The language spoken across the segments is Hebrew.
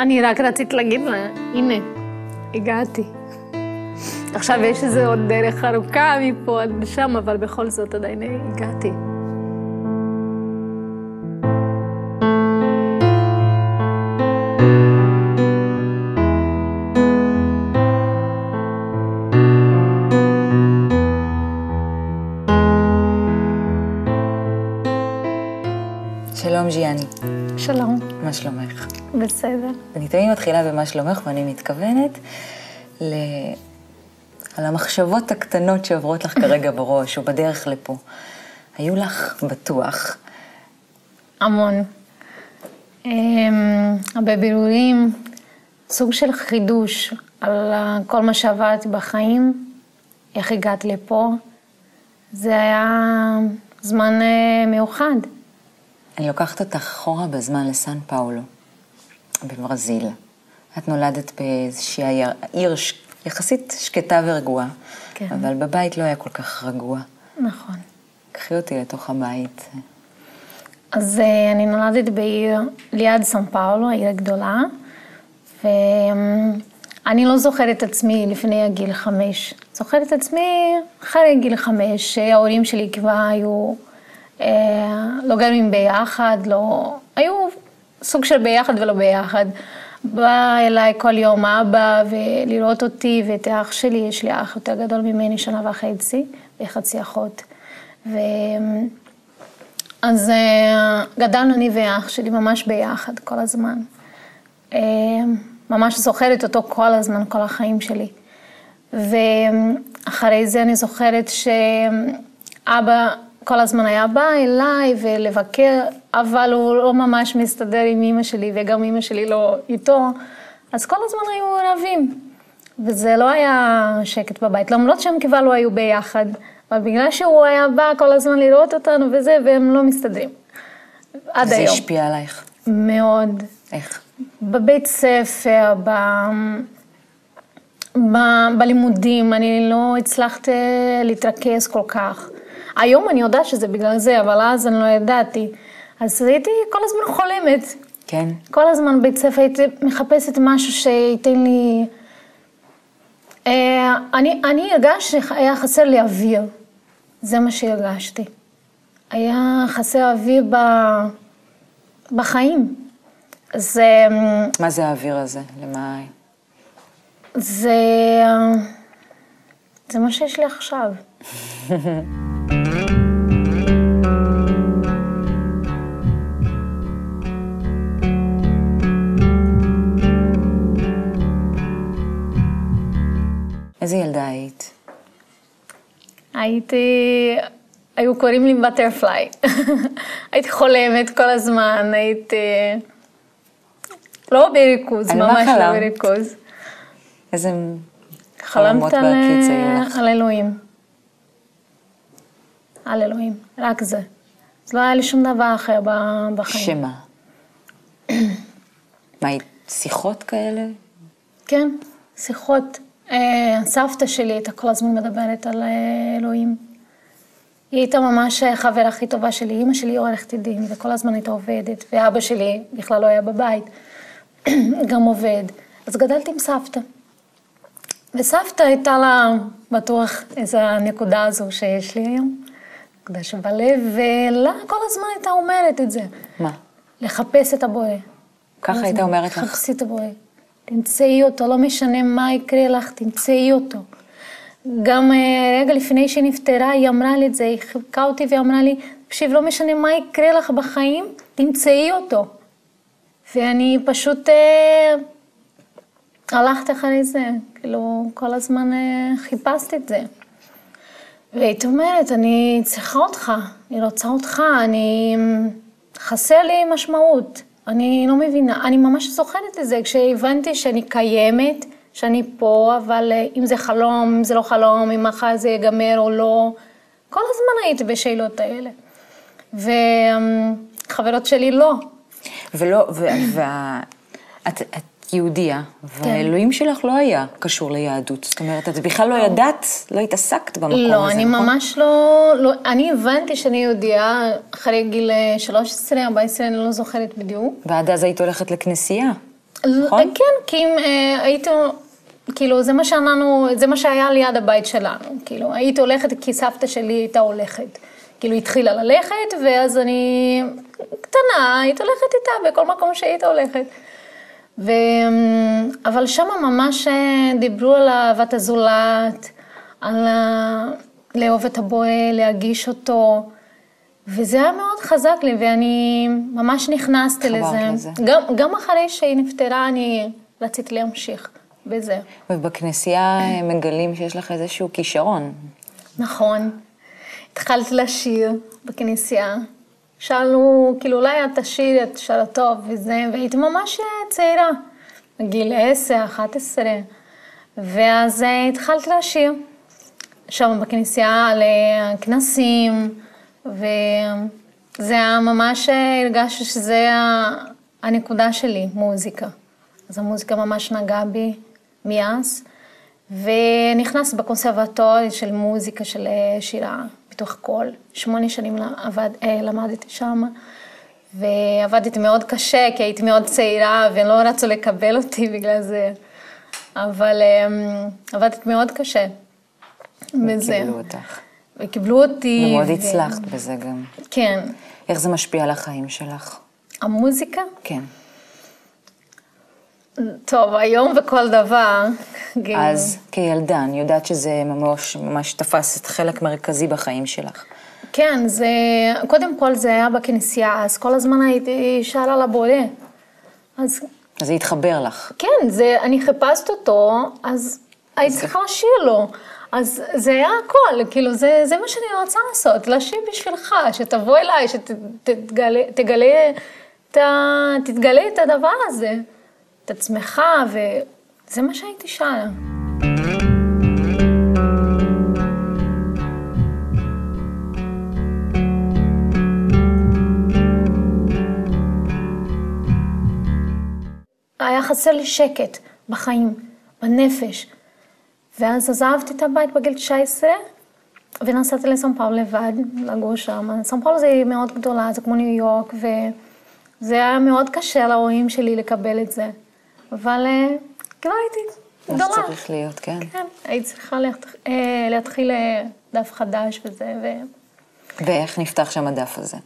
אני רק רציתי להגיד לה, הנה, הגעתי. עכשיו יש איזה עוד דרך ארוכה מפה עד לשם, אבל בכל זאת עדיין הגעתי. שלום ז'יאני, שלום, מה שלומך? בסדר. אני תמיד מתחילה במה שלומך ואני מתכוונת ל... על המחשבות הקטנות שעוברות לך כרגע בראש או בדרך לפה. היו לך בטוח. המון. אמ, הרבה בירורים, סוג של חידוש על כל מה שעברתי בחיים, איך הגעתי לפה. זה היה זמן אה, מיוחד. אני לוקחת אותך אחורה בזמן לסן פאולו, בברזיל. את נולדת באיזושהי עיר, עיר ש... יחסית שקטה ורגועה, כן. אבל בבית לא היה כל כך רגוע. נכון. קחי אותי לתוך הבית. אז אה, אני נולדתי בעיר ליד סן פאולו, עיר גדולה, ואני לא זוכרת את עצמי לפני הגיל חמש. זוכרת את עצמי אחרי גיל חמש, שההורים שלי כבר היו לא גרים ביחד, לא... היו סוג של ביחד ולא ביחד. בא אליי כל יום אבא ולראות אותי ואת האח שלי, יש לי אח יותר גדול ממני, שנה וחצי, וחצי אחות. ו... אז אה, גדלנו אני ואח שלי ממש ביחד כל הזמן. אה, ממש זוכרת אותו כל הזמן, כל החיים שלי. ואחרי זה אני זוכרת שאבא כל הזמן היה בא אליי ולבקר, אבל הוא לא ממש מסתדר עם אימא שלי, וגם אימא שלי לא איתו, אז כל הזמן היו רבים. וזה לא היה שקט בבית, למרות שהם כבר לא היו ביחד, אבל בגלל שהוא היה בא כל הזמן לראות אותנו וזה, והם לא מסתדרים. עד זה היום. השפיע עלייך. מאוד. איך? בבית ספר, ב... ב... בלימודים, אני לא הצלחתי להתרכז כל כך. היום אני יודעת שזה בגלל זה, אבל אז אני לא ידעתי. אז הייתי כל הזמן חולמת. כן? כל הזמן בבית ספר הייתי מחפשת משהו שייתן לי... אה, אני, אני הרגשתי שהיה חסר לי אוויר. זה מה שהרגשתי. היה חסר אוויר ב... בחיים. זה, מה זה האוויר הזה? למה... זה, זה מה שיש לי עכשיו. איזה ילדה היית? הייתי, היו קוראים לי בטרפליי. הייתי חולמת כל הזמן, הייתי לא בריכוז, ממש לא? בריכוז. איזה חלמת על, בהקיץ היו לך? על אלוהים. על אלוהים, רק זה. אז לא היה לי שום דבר אחר בחיים. שמה? מה, שיחות כאלה? כן, שיחות. אה, סבתא שלי הייתה כל הזמן מדברת על אה, אלוהים. היא הייתה ממש החברה הכי טובה שלי. אימא שלי עורכת דין, וכל הזמן הייתה עובדת, ואבא שלי בכלל לא היה בבית, גם עובד. אז גדלתי עם סבתא. וסבתא הייתה לה בטוח איזו הנקודה הזו שיש לי היום, נקודה שבלב, ולה כל הזמן הייתה אומרת את זה, מה? לחפש את הבורא. ככה הייתה אומרת לך? חפשי את הבורא. תמצאי אותו, לא משנה מה יקרה לך, תמצאי אותו. גם אה, רגע לפני שהיא נפטרה, היא אמרה לי את זה, היא חיבקה אותי ואמרה לי, תקשיב, לא משנה מה יקרה לך בחיים, תמצאי אותו. ואני פשוט אה, הלכתי אחרי זה, כאילו, כל הזמן אה, חיפשתי את זה. והייתי אומרת, אני צריכה אותך, אני רוצה אותך, אני... חסר לי משמעות. אני לא מבינה, אני ממש זוכרת את זה כשהבנתי שאני קיימת, שאני פה, אבל אה, אם זה חלום, אם זה לא חלום, אם מחר זה ייגמר או לא. כל הזמן הייתי בשאלות האלה. וחברות שלי לא. ולא, ו- יהודייה, והאלוהים שלך לא היה קשור ליהדות. זאת אומרת, את בכלל לא ידעת, לא התעסקת במקום הזה, לא, נכון? אני ממש לא, לא, אני הבנתי שאני יהודייה אחרי גיל 13, 14, אני לא זוכרת בדיוק. ועד אז היית הולכת לכנסייה. נכון? כן, כי אם אה, הייתי, כאילו, זה מה שאמרנו, זה מה שהיה ליד הבית שלנו. כאילו, הייתי הולכת כי סבתא שלי הייתה הולכת. כאילו, התחילה ללכת, ואז אני קטנה, הייתי הולכת איתה בכל מקום שהיית הולכת. ו... אבל שם ממש אה, דיברו על אהבת הזולת, על ה... לאהוב את הבועל, להגיש אותו, וזה היה מאוד חזק לי, ואני ממש נכנסתי לזה. לזה. גם, גם אחרי שהיא נפטרה, אני רציתי להמשיך בזה. ובכנסייה אה, מגלים שיש לך איזשהו כישרון. נכון. התחלתי לשיר בכנסייה. שאלו, כאילו, אולי את תשאירי, את שרה טוב וזה, והייתי ממש צעירה, בגיל 10, 11. ואז אה, התחלתי לשיר. שם בכנסייה על אה, וזה היה ממש, אה, הרגשתי שזה הנקודה שלי, מוזיקה. אז המוזיקה ממש נגעה בי מאז, ונכנסתי בקונסרבטורי של מוזיקה של אה, שירה, פיתוח קול. שמונה שנים עבד, אה, למדתי שם, ועבדתי מאוד קשה, כי הייתי מאוד צעירה, ולא רצו לקבל אותי בגלל זה. אבל אה, עבדתי מאוד קשה בזה. קיבלו אותך. וקיבלו אותי. ומאוד ו- הצלחת בזה גם. כן. איך זה משפיע על החיים שלך? המוזיקה? כן. טוב, היום בכל דבר. כאילו, אז כילדה, אני יודעת שזה ממש, ממש תפס את חלק מרכזי בחיים שלך. כן, זה, קודם כל זה היה בכנסייה, אז כל הזמן הייתי שרה לבורא. אז אז זה התחבר לך. כן, זה, אני חיפשת אותו, אז הייתי צריכה לשיר לו. אז זה היה הכל, כאילו, זה, זה מה שאני רוצה לעשות, לשיר בשבילך, שתבוא אליי, שתגלה, תגלה, ת, תתגלה את הדבר הזה, את עצמך, וזה מה שהייתי שרה. היה חסר לי שקט בחיים, בנפש. ואז עזבתי את הבית בגיל 19, ונסעתי לסן פאולו לבד, לגור שם. סן פאולו זה מאוד גדולה, זה כמו ניו יורק, וזה היה מאוד קשה להורים שלי לקבל את זה. אבל אה, כאילו הייתי מה גדולה. שצריך להיות, כן. כן, הייתי צריכה אה, להתחיל אה, דף חדש וזה, ו... ואיך נפתח שם הדף הזה?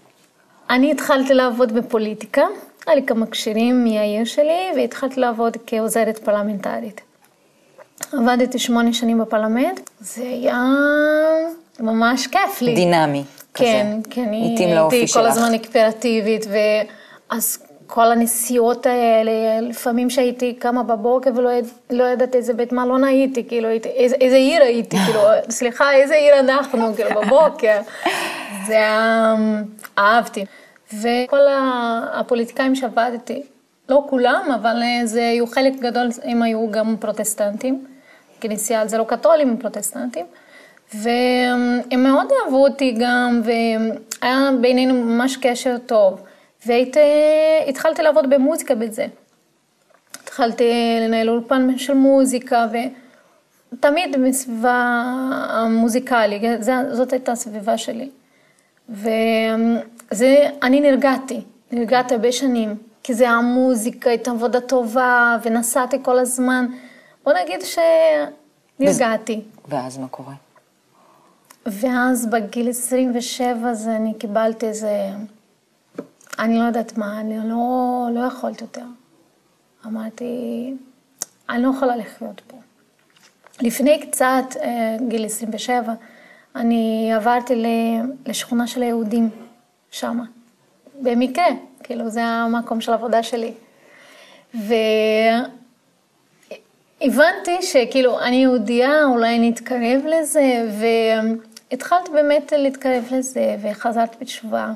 אני התחלתי לעבוד בפוליטיקה, היה לי כמה קשרים מהעיר שלי, והתחלתי לעבוד כעוזרת פרלמנטרית. עבדתי שמונה שנים בפרלמנט, זה היה ממש כיף לי. דינמי. כן, כזה. כן, לאופי הייתי כל שלך. הזמן אקספרטיבית, ואז כל הנסיעות האלה, לפעמים שהייתי קמה בבוקר ולא לא ידעתי איזה בית מלון הייתי, כאילו, איזה, איזה עיר הייתי, כאילו, סליחה, איזה עיר אנחנו, כאילו, בבוקר. זה היה, אהבתי. וכל הפוליטיקאים שעבדתי, לא כולם, אבל אה, זה היו חלק גדול, הם היו גם פרוטסטנטים. כנסייה, זה לא קתולים, הם פרוטסטנטים. והם מאוד אהבו אותי גם, והיה בינינו ממש קשר טוב. והתחלתי לעבוד במוזיקה בזה. התחלתי לנהל אולפן של מוזיקה, ותמיד בסביבה המוזיקלית, זה- זאת הייתה הסביבה שלי. וזה, אני נרגעתי, נרגעתי הרבה שנים, כי זה המוזיקה, הייתה עבודה טובה, ונסעתי כל הזמן. בוא נגיד שנרגעתי. ואז מה קורה? ואז בגיל 27 אז אני קיבלתי איזה, אני לא יודעת מה, אני לא, לא יכולת יותר. אמרתי, אני לא יכולה לחיות פה. לפני קצת, אה, גיל 27, אני עברתי לשכונה של היהודים שמה. במקרה, כאילו זה המקום של העבודה שלי. והבנתי שככאילו אני יהודייה, אולי נתקרב לזה, והתחלתי באמת להתקרב לזה, וחזרתי בתשובה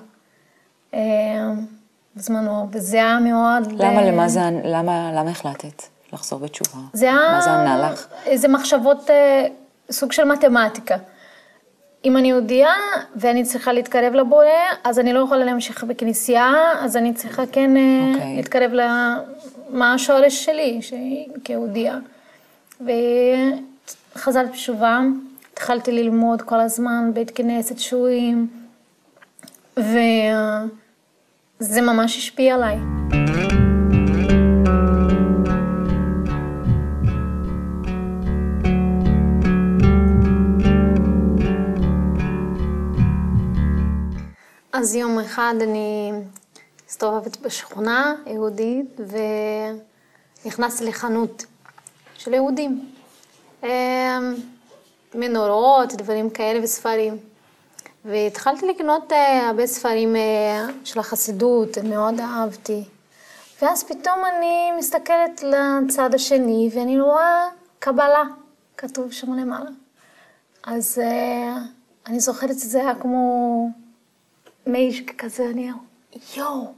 בזמנו, וזה היה מאוד... למה, אה, למה זה, למה, למה החלטת לחזור בתשובה? זה היה... מה זה ענה לך? איזה מחשבות, אה, סוג של מתמטיקה. אם אני יהודייה ואני צריכה להתקרב לבורא, אז אני לא יכולה להמשיך בכנסייה, אז אני צריכה כן אה, אוקיי. להתקרב למה השורש שלי, שהיא כיהודייה. וחזרתי בתשובה, התחלתי ללמוד כל הזמן בית כנסת שיעורים, וזה ממש השפיע עליי. אז יום אחד אני הסתובבת בשכונה יהודית ונכנסתי לחנות של יהודים. אה, מנורות, דברים כאלה וספרים. והתחלתי לקנות אה, הרבה ספרים אה, של החסידות, מאוד אהבתי. ואז פתאום אני מסתכלת לצד השני ואני רואה קבלה, כתוב שם למעלה. אז uh, אני זוכרת שזה היה כמו מייש כזה, אני יואו,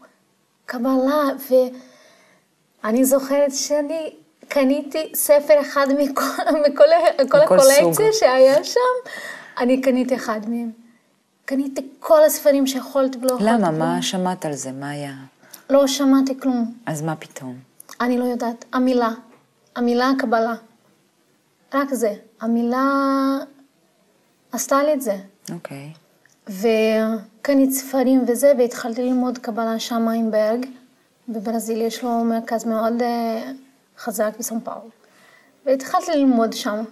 קבלה, ואני זוכרת שאני קניתי ספר אחד מכל, מכל, מכל הקולקציה שהיה שם, אני קניתי אחד מהם. קניתי כל הספרים שיכולתי ולא יכולתי. למה? מה שמעת על זה? מה היה? לא שמעתי כלום. אז מה פתאום? אני לא יודעת. המילה, המילה קבלה. רק זה. המילה עשתה לי את זה. אוקיי. וקניתי ספרים וזה, והתחלתי ללמוד קבלה שם עם ברג. בברזיל יש לו מרכז מאוד אה, חזק בסן פאול. והתחלתי ללמוד שם.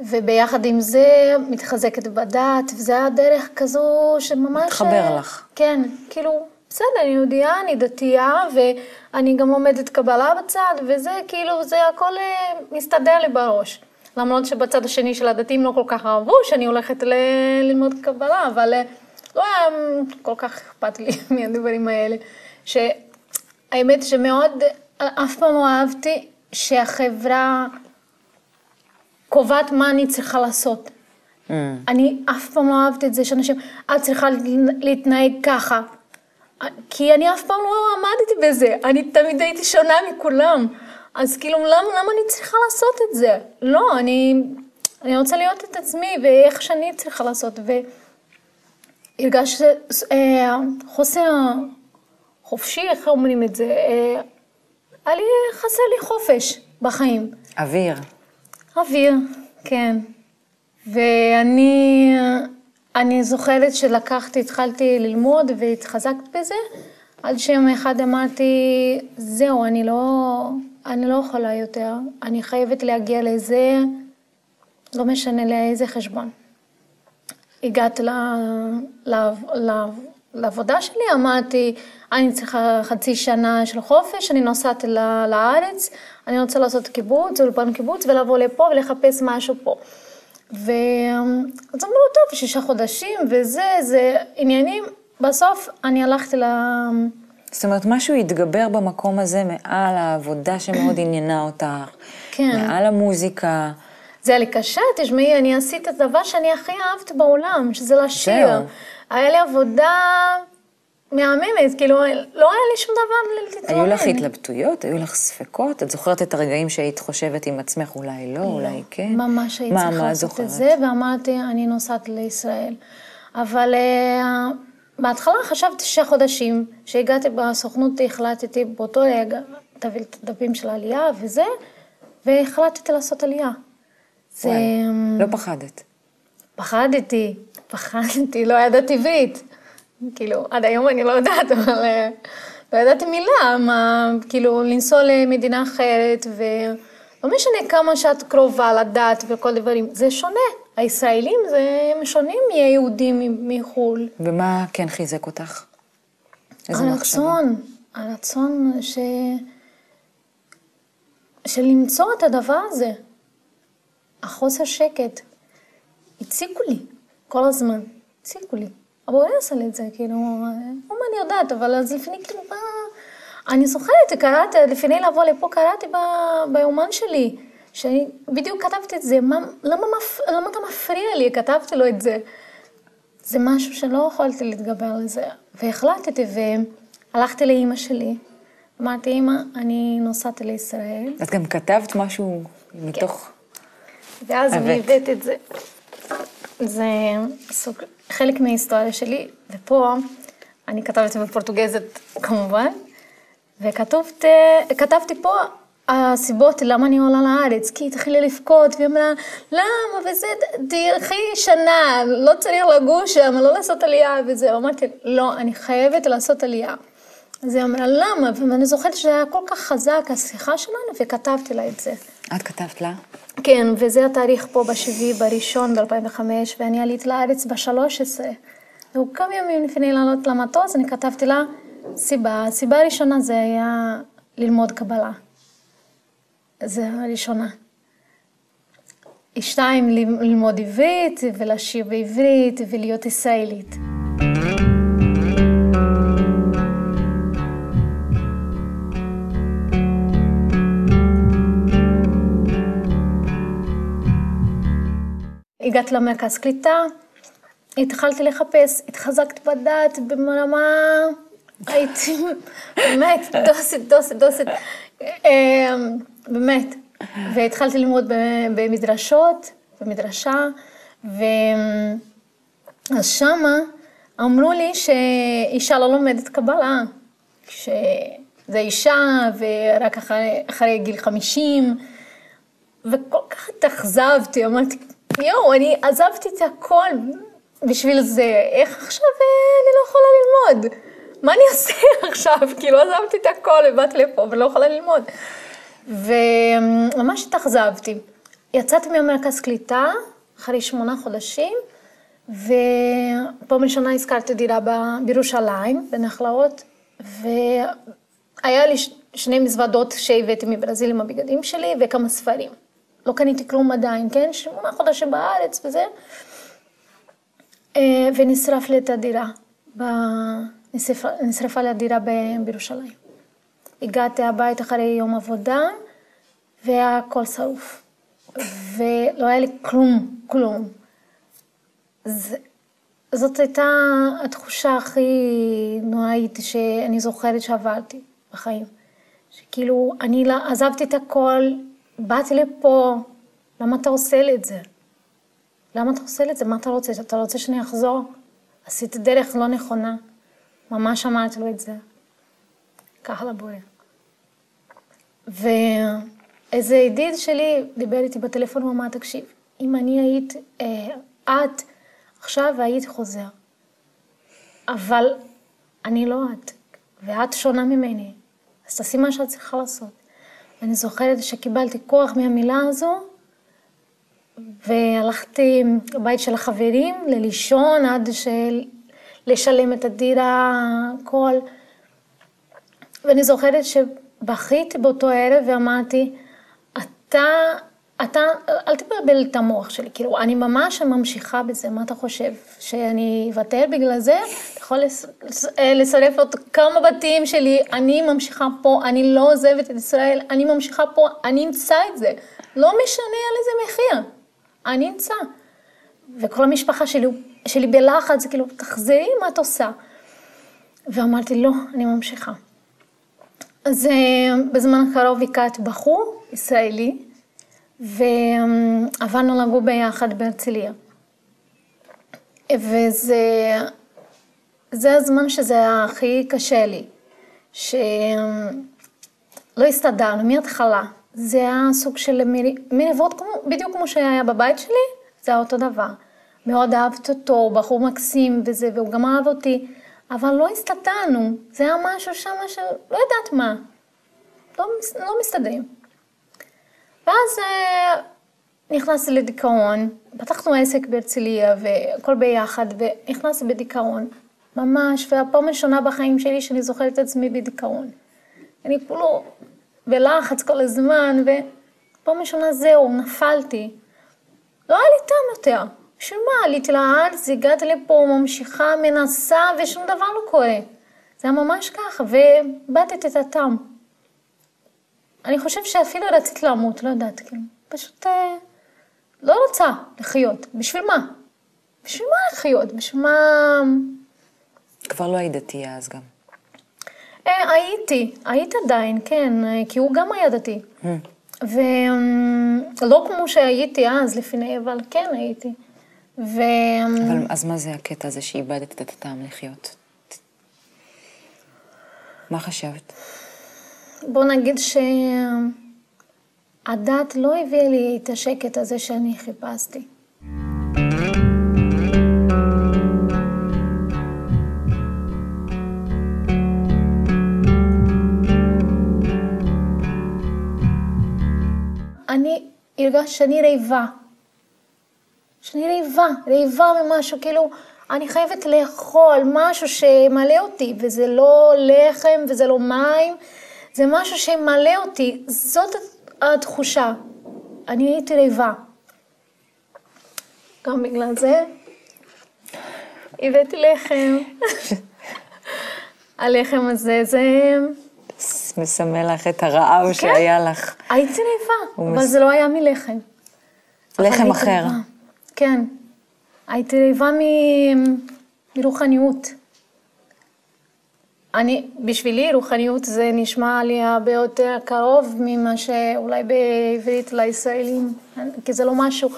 וביחד עם זה מתחזקת בדת, וזה היה דרך כזו שממש... מתחבר לך. כן, כאילו, בסדר, אני יהודייה, אני דתייה, ואני גם לומדת קבלה בצד, וזה כאילו, זה הכל אה, מסתדר לי בראש. למרות שבצד השני של הדתיים לא כל כך אהבו שאני הולכת ל... ללמוד קבלה, אבל אה, לא היה כל כך אכפת לי מהדברים האלה. שהאמת שמאוד, אף פעם לא אהבתי שהחברה קובעת מה אני צריכה לעשות. Mm. אני אף פעם לא אהבתי את זה שאנשים, את צריכה להתנהג ככה. כי אני אף פעם לא עמדתי בזה, אני תמיד הייתי שונה מכולם. אז כאילו, למה, למה אני צריכה לעשות את זה? לא, אני, אני רוצה להיות את עצמי ואיך שאני צריכה לעשות. והרגשתי אה, חוסר חופשי, איך אומרים את זה? אה, היה לי, חסר לי חופש בחיים. אוויר. אוויר, כן. ואני אני זוכרת שלקחתי, התחלתי ללמוד והתחזקת בזה, עד שיום אחד אמרתי, זהו, אני לא, אני לא יכולה יותר, אני חייבת להגיע לזה, לא משנה לאיזה חשבון. הגעתי ל, ל, ל, לעבודה שלי, אמרתי, אני צריכה חצי שנה של חופש, אני נוסעת לארץ, אני רוצה לעשות קיבוץ, אולפן קיבוץ, ולבוא לפה ולחפש משהו פה. ואז אמרו, טוב, שישה חודשים וזה, זה עניינים. בסוף אני הלכתי ל... זאת אומרת, משהו התגבר במקום הזה מעל העבודה שמאוד עניינה אותך. כן. מעל המוזיקה. זה היה לי קשה, תשמעי, אני עשיתי את הדבר שאני הכי אהבת בעולם, שזה לשיר. זהו. היה לי עבודה מהממת, כאילו, לא היה לי שום דבר להתלונן. היו לך התלבטויות? היו לך ספקות? את זוכרת את הרגעים שהיית חושבת עם עצמך, אולי לא, לא אולי כן? ממש הייתי צריכה לעשות את זה, ואמרתי, אני נוסעת לישראל. אבל uh, בהתחלה חשבתי שישה חודשים, כשהגעתי בסוכנות החלטתי באותו רגע, תביא את הדפים של העלייה וזה, והחלטתי לעשות עלייה. זה... לא פחדת. פחדתי, פחדתי, לא ידעתי עברית. כאילו, עד היום אני לא יודעת, אבל אה, לא ידעתי מילה, מה, כאילו, לנסוע למדינה אחרת, ולא משנה כמה שאת קרובה לדת וכל דברים, זה שונה. הישראלים זה, הם שונים מיהודים מחו"ל. ומה כן חיזק אותך? הרצון, הרצון ש... של למצוא את הדבר הזה. החוסר שקט. הציקו לי כל הזמן, הציקו לי. הבורא עשה לי את זה, כאילו, מה אני יודעת, אבל אז לפני, כאילו, מה... אני זוכרת, קראתי, לפני לבוא לפה קראתי ב, ביומן שלי, שאני בדיוק כתבתי את זה, מה, למה, מפ, למה אתה מפריע לי? כתבתי לו את זה. זה משהו שלא יכולתי להתגבר לזה, והחלטתי, והלכתי לאימא שלי, אמרתי, אימא, אני נוסעת לישראל. את גם כתבת משהו מתוך... כן. ואז אני הבאת את זה. זה סוג, חלק מההיסטוריה שלי, ופה אני כתבתי בפורטוגזית כמובן, וכתבתי פה הסיבות למה אני עולה לארץ, כי היא התחילה לבכות, והיא אמרה, למה, וזה, תלכי שנה, לא צריך לגור שם, לא לעשות עלייה וזה. אמרתי, לא, אני חייבת לעשות עלייה. אז היא אמרה, למה? ואני זוכרת שזה היה כל כך חזק, השיחה שלנו, וכתבתי לה את זה. את כתבת לה? כן, וזה התאריך פה בשביעי, בראשון ב-2005, ואני עליתי לארץ ב-13. והוא כמה ימים לפני לעלות למטוס, אני כתבתי לה סיבה. הסיבה הראשונה זה היה ללמוד קבלה. זה הראשונה. שתיים, ללמוד עברית ולשיר בעברית ולהיות ישראלית. הגעת למרכז קליטה, התחלתי לחפש, התחזקת בדת ברמה, הייתי באמת דוסת, דוסת, דוסת, אמ, באמת. והתחלתי ללמוד במדרשות, במדרשה, ואז שמה אמרו לי שאישה לא לומדת קבלה, שזה אישה ורק אחרי, אחרי גיל חמישים, וכל כך התאכזבתי, אמרתי, יואו, אני עזבתי את הכל בשביל זה, איך עכשיו אני לא יכולה ללמוד? מה אני אעשה עכשיו? כאילו עזבתי את הכל ובאתי לפה ולא יכולה ללמוד. וממש התאכזבתי. יצאתי מהמרכז קליטה אחרי שמונה חודשים, ופעם ראשונה הזכרתי דירה בירושלים, בנחלאות, והיה לי שני מזוודות שהבאתי מברזיל עם הבגדים שלי וכמה ספרים. לא קניתי כלום עדיין, כן? שמונה חודשים בארץ וזה. אה, ונשרף לי את הדירה, נשרפה לי הדירה בירושלים. הגעתי הביתה אחרי יום עבודה, והיה הכל שרוף. ולא היה לי כלום, כלום. ז, זאת הייתה התחושה הכי נוראית שאני זוכרת שעברתי בחיים. שכאילו, אני עזבתי את הכל, באתי לפה, למה אתה עושה לי את זה? למה אתה עושה לי את זה? מה אתה רוצה? אתה רוצה שאני אחזור? עשית דרך לא נכונה. ממש אמרתי לו את זה. ככה לבורא. ואיזה ידיד שלי דיבר איתי בטלפון ואמר, תקשיב, אם אני היית, אה, את עכשיו היית חוזר, אבל אני לא את, ואת שונה ממני, אז תעשי מה שאת צריכה לעשות. ואני זוכרת שקיבלתי כוח מהמילה הזו, והלכתי לבית של החברים, ללישון עד של... לשלם את הדירה, הכל. ואני זוכרת שבכיתי באותו ערב ואמרתי, אתה, אתה, אל תבלבל את המוח שלי, כאילו, אני ממש ממשיכה בזה, מה אתה חושב? שאני אוותר בגלל זה? יכול לסרף עוד כמה בתים שלי, אני ממשיכה פה, אני לא עוזבת את ישראל, אני ממשיכה פה, אני אמצא את זה. לא משנה על איזה מחיר, אני אמצא. וכל המשפחה שלי, שלי בלחץ, כאילו, תחזרי, מה את עושה? ואמרתי, לא, אני ממשיכה. אז אה, בזמן הקרוב הכרתי בחור ישראלי, ועברנו לגור ביחד בהרצליה. וזה זה הזמן שזה היה הכי קשה לי, שלא הסתדרנו מההתחלה. זה היה סוג של מריבות, בדיוק כמו שהיה בבית שלי, זה היה אותו דבר. מאוד אהבת אותו, הוא בחור מקסים וזה, והוא גם אהב אותי, אבל לא הסתתרנו, זה היה משהו שם שלא יודעת מה, לא, לא מסתדרים. ואז אה, נכנסתי לדיכאון, פתחנו עסק בהרצליה והכל ביחד, ונכנסתי בדיכאון, ממש, והפעם הראשונה בחיים שלי שאני זוכרת את עצמי בדיכאון. אני כולו בלחץ כל הזמן, ופעם ראשונה זהו, נפלתי. לא היה לי טעם יותר. בשביל מה? עליתי לארץ, הגעתי לפה, ממשיכה, מנסה, ושום דבר לא קורה. זה היה ממש ככה, ובאתי את הטעם. אני חושבת שאפילו רציתי למות, לא יודעת, כאילו, פשוט אה, לא רוצה לחיות. בשביל מה? בשביל מה לחיות? בשביל מה... כבר לא היית דתייה אז גם. אה, הייתי, הייתי עדיין, כן, אה, כי הוא גם היה דתי. Mm. ולא כמו שהייתי אז לפני, אבל כן הייתי. ו... אבל אז מה זה הקטע הזה שאיבדת את הטעם לחיות? מה חשבת? בוא נגיד שהדת לא הביאה לי את השקט הזה שאני חיפשתי. אני הרגשתי שאני רעבה. שאני רעבה, רעבה ממשהו, כאילו, אני חייבת לאכול משהו שמלא אותי, וזה לא לחם וזה לא מים, זה משהו שמלא אותי. זאת התחושה. אני הייתי רעבה. גם בגלל זה הבאתי לחם. הלחם הזה זה... מסמל לך את הרעב כן. שהיה לך. הייתי רעבה, אבל מס... זה לא היה מלחם. לחם אחר. רעבה. כן. הייתי רעבה מ... מרוחניות. אני, בשבילי רוחניות זה נשמע לי הרבה יותר קרוב ממה שאולי בעברית לישראלים, כי זה לא משהו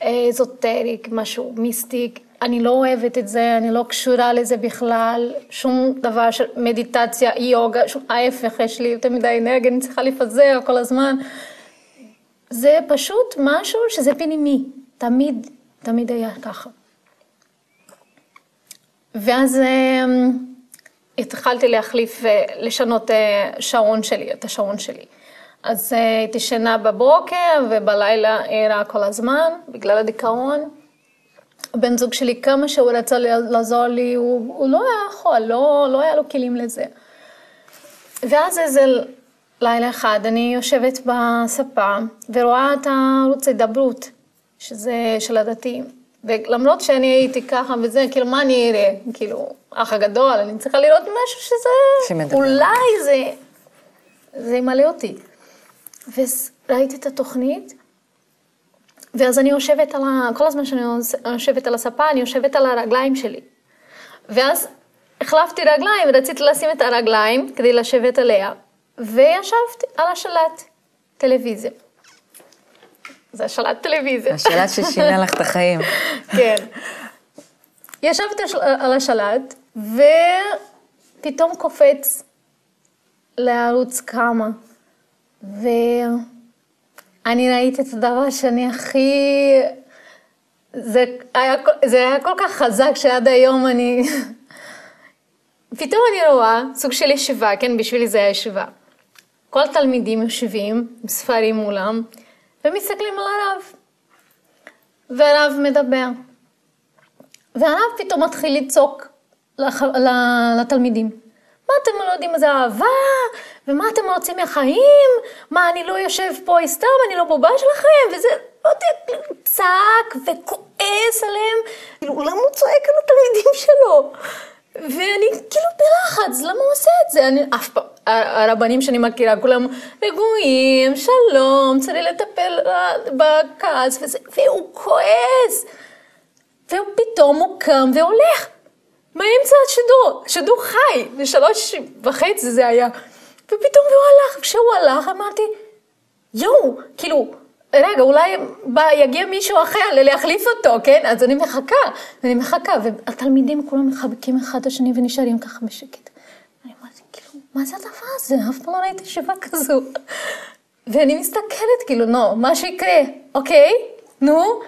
אזוטריק, משהו מיסטיק. אני לא אוהבת את זה, אני לא קשורה לזה בכלל, שום דבר של מדיטציה, יוגה, שום, ההפך, יש לי יותר מדי אנרגיה, אני צריכה לפזר כל הזמן. זה פשוט משהו שזה פנימי, תמיד, תמיד היה ככה. ואז אמ, התחלתי להחליף, לשנות אה, שעון שלי, את השעון שלי. אז אה, הייתי שינה בבוקר ובלילה ערה כל הזמן, בגלל הדיכאון. הבן זוג שלי, כמה שהוא רצה לעזור לי, הוא, הוא לא היה יכול, לא, לא היה לו כלים לזה. ואז איזה לילה אחד אני יושבת בספה ורואה את הערוץ ההידברות, שזה של הדתיים. ולמרות שאני הייתי ככה וזה, כאילו, מה אני אראה? כאילו, אח הגדול, אני צריכה לראות משהו שזה... שמדבר. אולי זה... זה ימלא אותי. וראיתי את התוכנית, ואז אני יושבת על ה... כל הזמן שאני יושבת על הספה, אני יושבת על הרגליים שלי. ואז החלפתי רגליים, רציתי לשים את הרגליים כדי לשבת עליה, וישבתי על השלט טלוויזיה. זה השלט טלוויזיה. השלט ששינה לך את החיים. כן. ישבתי על השלט, ופתאום קופץ לערוץ כמה. ואני ראיתי את הדבר שאני הכי... זה היה, זה היה כל כך חזק שעד היום אני... פתאום אני רואה סוג של ישיבה, כן, בשבילי זה היה ישיבה. כל התלמידים יושבים עם ספרים מולם ומסתכלים על הרב. והרב מדבר. והרב פתאום מתחיל לצעוק לח... לתלמידים. מה אתם לא יודעים מה זה אהבה? ומה אתם רוצים מהחיים? מה, אני לא יושב פה סתם, אני לא בובה שלכם? וזה, לא יודע, צעק וכועס עליהם. כאילו, למה הוא צועק על התלמידים שלו? ואני כאילו בלחץ, למה הוא עושה את זה? אני אף פעם, הרבנים שאני מכירה, כולם רגועים, שלום, צריך לטפל בכעס וזה, והוא כועס. ופתאום הוא קם והולך. באמצע השידור, שידור חי, בשלוש וחצי זה היה. הלך, כשהוא הלך אמרתי, יואו, כאילו, רגע, אולי בא, יגיע מישהו אחר להחליף אותו, כן? אז אני מחכה, אני מחכה, והתלמידים כולם מחבקים אחד את השני ונשארים ככה בשקט. אני אמרתי, כאילו, מה זה הדבר הזה? אף פעם לא ראיתי ישיבה כזו. ואני מסתכלת, כאילו, נו, מה שיקרה, אוקיי? נו,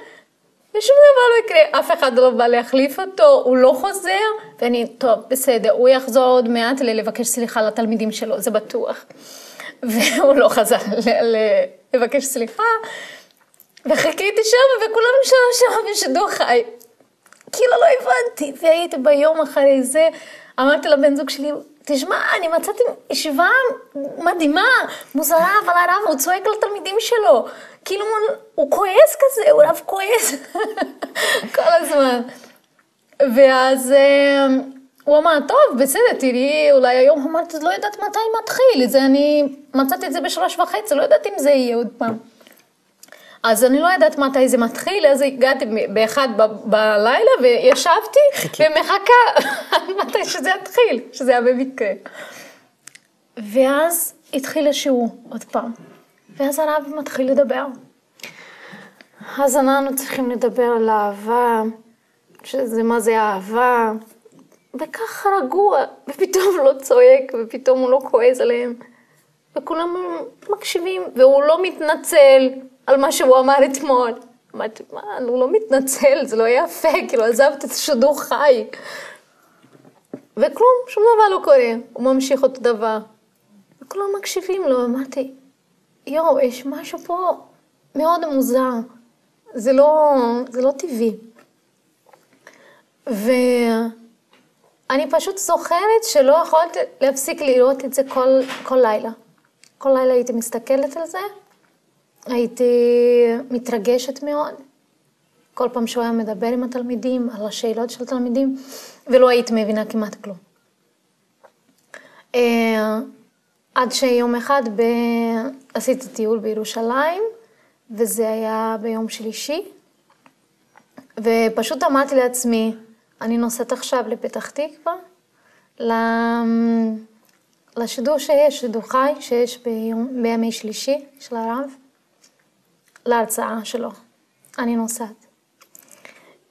ושום דבר לא יקרה, אף אחד לא בא להחליף אותו, הוא לא חוזר, ואני, טוב, בסדר, הוא יחזור עוד מעט לבקש סליחה לתלמידים שלו, זה בטוח. והוא לא חזר לבקש סליחה, וחיכיתי שם, וכולם שם שם בשידור חי. כאילו לא הבנתי, והייתי ביום אחרי זה, אמרתי לבן זוג שלי, תשמע, אני מצאתי ישיבה מדהימה, מוזרה, אבל הרב, הוא צועק לתלמידים שלו. כאילו, הוא כועס כזה, הוא רב כועס כל הזמן. ואז אה, הוא אמר, טוב, בסדר, תראי, אולי היום, אמרתי, לא יודעת מתי מתחיל, זה אני מצאתי את זה בשלוש וחצי, לא יודעת אם זה יהיה עוד פעם. אז אני לא יודעת מתי זה מתחיל, אז הגעתי באחד בלילה וישבתי ומחכה מתי שזה יתחיל, שזה היה במקרה. ואז התחיל השיעור עוד פעם, ואז הרב מתחיל לדבר. אז אנחנו צריכים לדבר על אהבה, שזה מה זה אהבה, וככה רגוע, ופתאום לא צועק, ופתאום הוא לא כועס עליהם, וכולם מקשיבים, והוא לא מתנצל, על מה שהוא אמר אתמול. אמרתי, מה, הוא לא מתנצל, זה לא יפה, כאילו עזבת את השידור חי. וכלום, שום דבר לא קורה, הוא ממשיך אותו דבר. וכולם מקשיבים לו, אמרתי, יואו, יש משהו פה מאוד מוזר, זה לא, זה לא טבעי. ואני פשוט זוכרת שלא יכולת להפסיק לראות את זה כל, כל לילה. כל לילה הייתי מסתכלת על זה, הייתי מתרגשת מאוד. כל פעם שהוא היה מדבר עם התלמידים, על השאלות של התלמידים, ולא הייתי מבינה כמעט כלום. אה, עד שיום אחד ב... עשיתי טיול בירושלים, וזה היה ביום שלישי, ופשוט אמרתי לעצמי, אני נוסעת עכשיו לפתח תקווה, לשידור שיש, שידור חי שיש ביום, בימי שלישי של הרב, להרצאה שלו. אני נוסעת.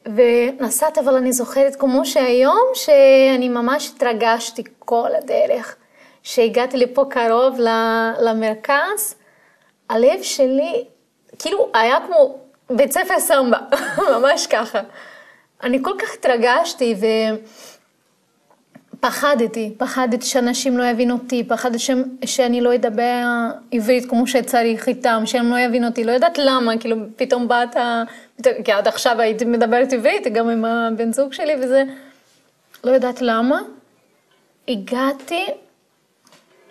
ונסעת, אבל אני זוכרת כמו שהיום, שאני ממש התרגשתי כל הדרך. שהגעתי לפה קרוב למרכז, הלב שלי, כאילו, היה כמו בית ספר סמבה, ממש ככה. אני כל כך התרגשתי ופחדתי, פחדתי שאנשים לא יבינו אותי, פחדתי ש... שאני לא אדבר עברית כמו שצריך איתם, שהם לא יבינו אותי, לא יודעת למה, כאילו פתאום באת, כי עד עכשיו הייתי מדברת עברית גם עם הבן זוג שלי וזה, לא יודעת למה. הגעתי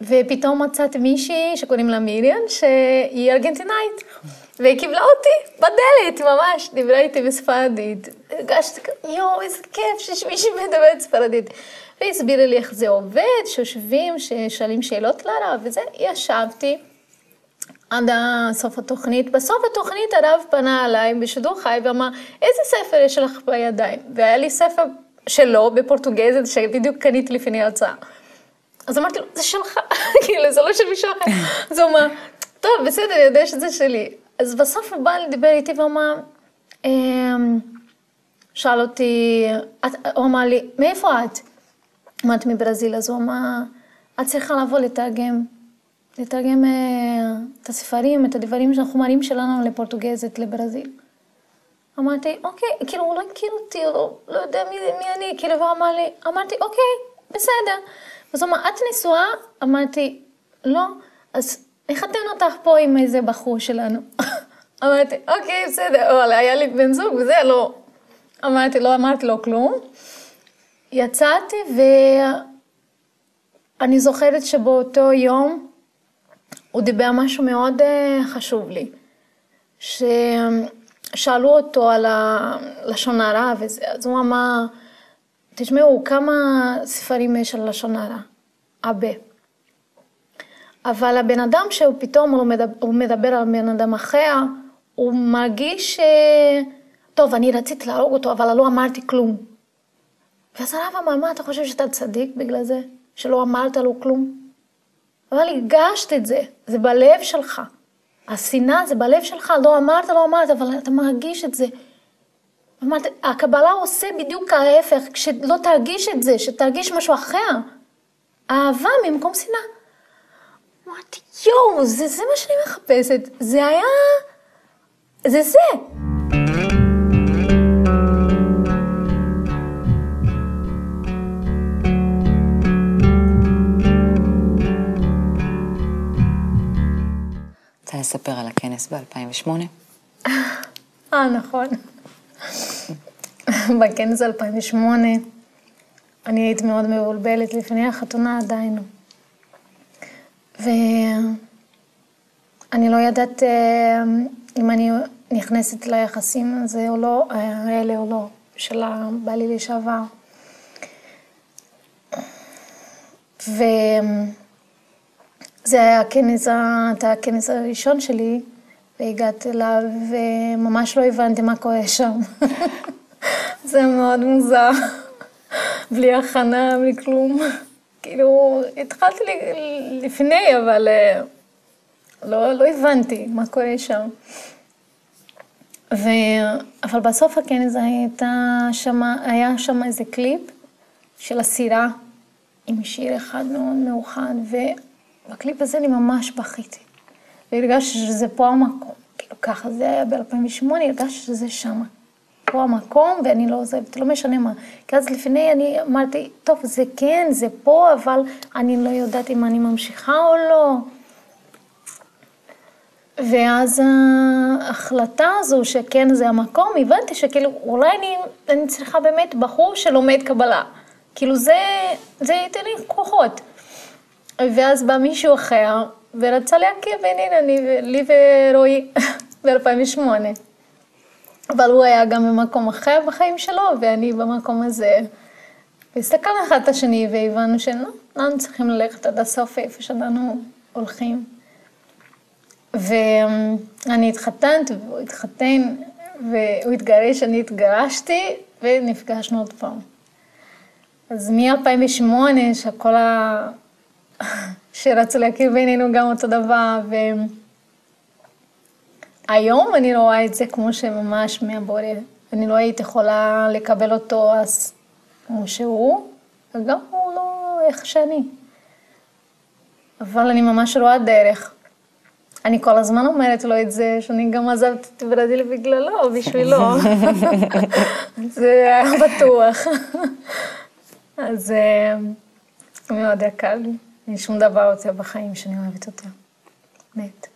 ופתאום מצאתי מישהי שקוראים לה מיריאן, שהיא ארגנטינאית. והיא קיבלה אותי בדלת, ממש, דיברה איתי בספרדית. הרגשתי, יואו, איזה כיף שיש מישהי מדברת ספרדית. והיא הסבירה לי איך זה עובד, שיושבים, ששואלים שאלות לרב, וזה, ישבתי עד סוף התוכנית. בסוף התוכנית הרב פנה אליי בשידור חי ואמר, איזה ספר יש לך בידיים? והיה לי ספר שלו בפורטוגזית, שבדיוק קניתי לפני ההרצאה. אז אמרתי לו, זה שלך, כאילו, זה לא של מישהו אחר. אז הוא אמר, טוב, בסדר, אני יודע שזה שלי. אז בסוף הוא בא לדבר איתי ואמר, אמ, שאל אותי, הוא אמר לי, מאיפה את? אמרתי מברזיל, אז הוא אמר, את צריכה לבוא לתרגם, לתרגם אה, את הספרים, את הדברים, החומרים שלנו לפורטוגזית, לברזיל. אמרתי, אוקיי, כאילו, הוא לא הכיר אותי, הוא לא, לא יודע מי, מי אני, כאילו, והוא אמר לי, אמרתי, אוקיי, בסדר. אז הוא אמר, את נשואה? אמרתי, לא. אז נחתן אותך פה עם איזה בחור שלנו. אמרתי, אוקיי, בסדר, אבל היה לי בן זוג וזה, לא. אמרתי, לא אמרתי לו כלום. יצאתי ואני זוכרת שבאותו יום הוא דיבר משהו מאוד אה, חשוב לי. ששאלו אותו על הלשון הרע וזה, אז הוא אמר, תשמעו, כמה ספרים יש על לשון הרע? הרבה. אבל הבן אדם שהוא פתאום הוא מדבר, הוא מדבר על בן אדם אחר, הוא מרגיש ש... טוב, אני רציתי להרוג אותו, אבל לא אמרתי כלום. ואז הרב אמר, מה אתה חושב שאתה צדיק בגלל זה? שלא אמרת לו כלום? אבל הגשת את זה, זה בלב שלך. השנאה זה בלב שלך, לא אמרת, לא אמרת, אבל אתה מרגיש את זה. אמרת, הקבלה עושה בדיוק ההפך, כשלא תרגיש את זה, שתרגיש משהו אחר. אהבה ממקום שנאה. אמרתי, יואו, זה, זה מה שאני מחפשת. זה היה... זה זה. לספר על הכנס ב-2008? אה, נכון. בכנס 2008 אני הייתי מאוד מבולבלת, לפני החתונה עדיין. ואני לא יודעת אה, אם אני נכנסת ליחסים הזה או לא, האלה או לא, של הבעלי לשעבר. וזה היה הכנס, היה הכנס הראשון שלי, והגעתי אליו, וממש לא הבנתי מה קורה שם. זה מאוד מוזר, בלי הכנה, בלי כלום. כאילו, התחלתי לפני, אבל אה, לא, לא הבנתי מה קורה שם. ו... אבל בסוף הכנס הייתה שמה, היה שם איזה קליפ של הסירה עם שיר אחד מאוד מאוחד, ובקליפ הזה אני ממש בכיתי. והרגשתי שזה פה המקום. כאילו, ככה זה היה ב-2008, הרגשתי שזה שמה. פה המקום ואני לא עוזבת, לא משנה מה. כי אז לפני אני אמרתי, טוב, זה כן, זה פה, אבל אני לא יודעת אם אני ממשיכה או לא. ואז ההחלטה הזו שכן זה המקום, הבנתי שכאילו אולי אני, אני צריכה באמת בחור שלומד קבלה. כאילו זה, זה ייתן לי כוחות. ואז בא מישהו אחר ורצה להכיר בינינו, לי ורועי, ב-2008. אבל הוא היה גם במקום אחר בחיים שלו, ואני במקום הזה. והסתכלנו אחד את השני והבנו שאנחנו צריכים ללכת עד הסוף איפה שאנחנו הולכים. ואני התחתנת והוא התחתן, והוא התגרש, אני התגרשתי, ונפגשנו עוד פעם. אז מ-2008, שכל ה... שרצו להכיר בינינו גם אותו דבר, והיום אני לא רואה את זה כמו שממש מהבורא. אני לא הייתי יכולה לקבל אותו אז כמו שהוא, וגם הוא לא איך שאני. אבל אני ממש רואה דרך. אני כל הזמן אומרת לו את זה, שאני גם עזבתי את ברזיל בגללו, בשבילו. זה היה בטוח. אז אה, מאוד היה קל לי. אין שום דבר יותר בחיים שאני אוהבת יותר. באמת.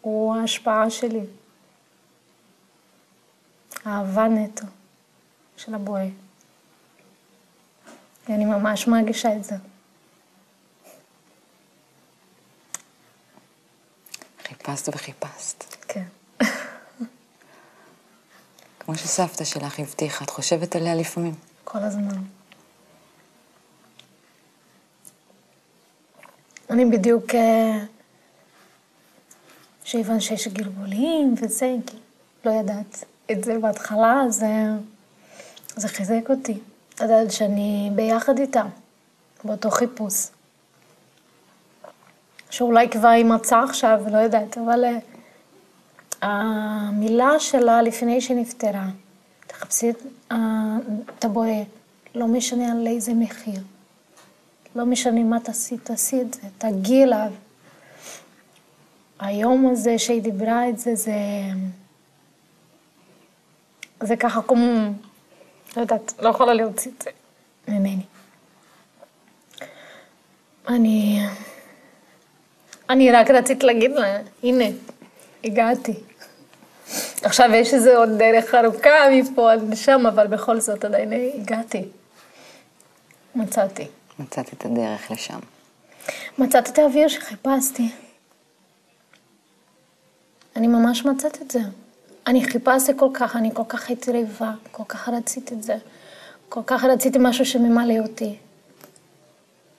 הוא ההשפעה שלי. אהבה נטו של הבורא. ואני ממש מרגישה את זה. חיפשת וחיפשת. כן. כמו שסבתא שלך הבטיחה, את חושבת עליה לפעמים? כל הזמן. אני בדיוק, שהבנת אה, שיש גלגולים וזה, לא ידעת את זה בהתחלה, זה, זה חיזק אותי. לדעת שאני ביחד איתה, באותו חיפוש. שאולי כבר יימצא עכשיו, לא יודעת, אבל uh, המילה שלה לפני שנפטרה, תחפשי את, uh, את הבורא, לא משנה על איזה מחיר. לא משנה מה תעשי, תעשי את זה, תגיעי אליו. היום הזה שהיא דיברה את זה, זה, זה ככה כמו, לא יודעת, לא יכולה להוציא את זה ממני. אני, אני רק רציתי להגיד לה, הנה, הגעתי. עכשיו יש איזה עוד דרך ארוכה מפה עד לשם, אבל בכל זאת עדיין הגעתי. מצאתי. מצאת את הדרך לשם. מצאת את האוויר שחיפשתי. אני ממש מצאת את זה. אני חיפשתי כל כך, אני כל כך הייתי רעבה, כל כך רציתי את זה. כל כך רציתי משהו שממלא אותי.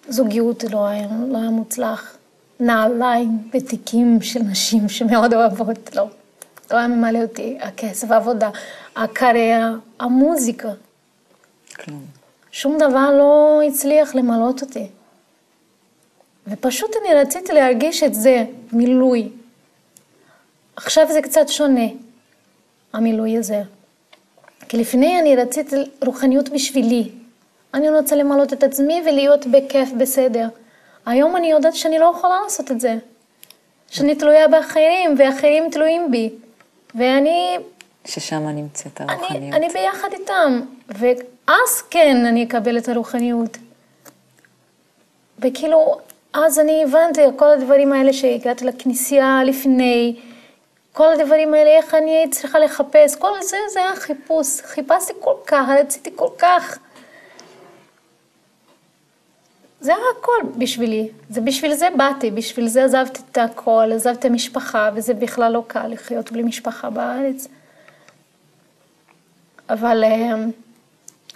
זוגיות לא היה, לא היה מוצלח. נעליים ותיקים של נשים שמאוד אוהבות, לא. לא היה ממלא אותי הכסף, העבודה, הקריירה, המוזיקה. כלום. שום דבר לא הצליח למלות אותי. ופשוט אני רציתי להרגיש את זה, מילוי. עכשיו זה קצת שונה, המילוי הזה. כי לפני אני רציתי רוחניות בשבילי. אני רוצה למלות את עצמי ולהיות בכיף, בסדר. היום אני יודעת שאני לא יכולה לעשות את זה. שאני תלויה באחרים, ואחרים תלויים בי. ואני... ששם נמצאת הרוחניות. אני, אני ביחד איתם. ואז כן אני אקבל את הרוחניות. וכאילו, אז אני הבנתי, כל הדברים האלה שהגעתי לכנסייה לפני, כל הדברים האלה, איך אני הייתי צריכה לחפש, כל זה, זה היה חיפוש. חיפשתי כל כך, רציתי כל כך. זה היה הכל בשבילי, זה בשביל זה באתי, בשביל זה עזבתי את הכל, עזבתי את המשפחה, וזה בכלל לא קל לחיות בלי משפחה בארץ. אבל אה,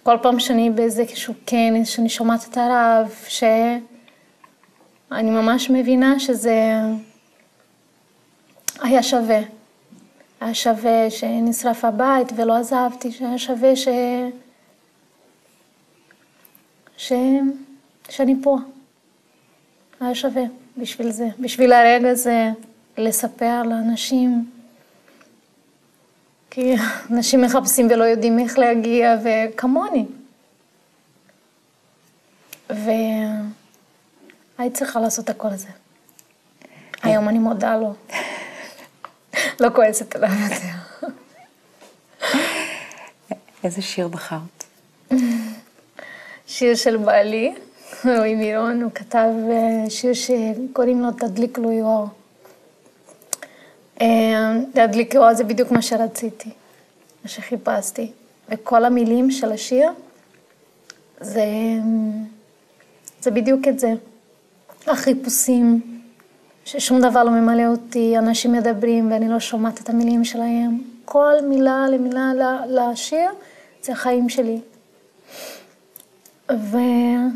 כל פעם שאני באיזה איזשהו כנס, שאני שומעת את הרב, שאני ממש מבינה שזה היה שווה. היה שווה שנשרף הבית ולא עזבתי, שהיה שווה ש... ש... שאני פה. היה שווה בשביל זה, בשביל הרגע הזה, לספר לאנשים. כי אנשים מחפשים ולא יודעים איך להגיע, וכמוני. והייתי צריכה לעשות הכל הזה. היום אני מודה לו. לא כועסת עליו יותר. איזה שיר בחרת? שיר של בעלי, רועי מירון, הוא כתב אה, שיר שקוראים לו תדליק לו יואר. אה, להדליק אור זה בדיוק מה שרציתי, מה שחיפשתי. וכל המילים של השיר, זה, זה בדיוק את זה. החיפושים, ששום דבר לא ממלא אותי, אנשים מדברים ואני לא שומעת את המילים שלהם. כל מילה למילה לשיר זה החיים שלי. וזהו,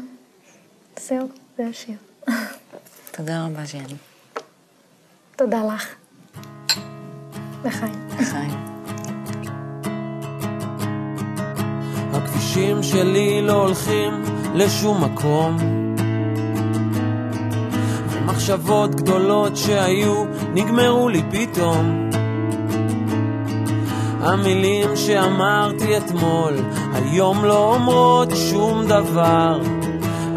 זה השיר. תודה רבה, ז'ני. תודה לך. לחיים. לחיים. הכבישים שלי לא הולכים לשום מקום. ומחשבות גדולות שהיו נגמרו לי פתאום. המילים שאמרתי אתמול, היום לא אומרות שום דבר.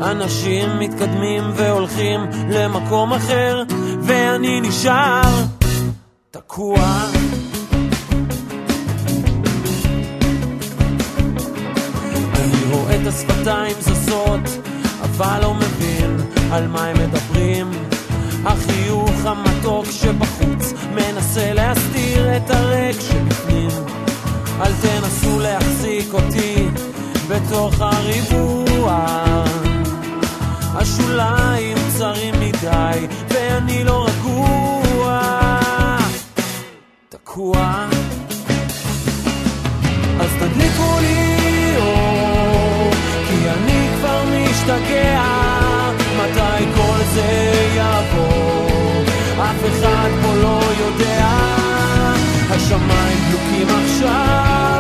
אנשים מתקדמים והולכים למקום אחר, ואני נשאר תקוע. אני רואה את השפתיים זזות, אבל לא מבין על מה הם מדברים. החיוך המתוק שבחוץ מנסה להסתיר את הריק שבפנים. אל תנסו להחזיק אותי בתוך הריבוע. השוליים צרים מדי ואני לא תקוע. אז תדליקו לי אור, כי אני כבר משתגע. מתי כל זה יעבור? אף אחד פה לא יודע. השמיים דלוקים עכשיו,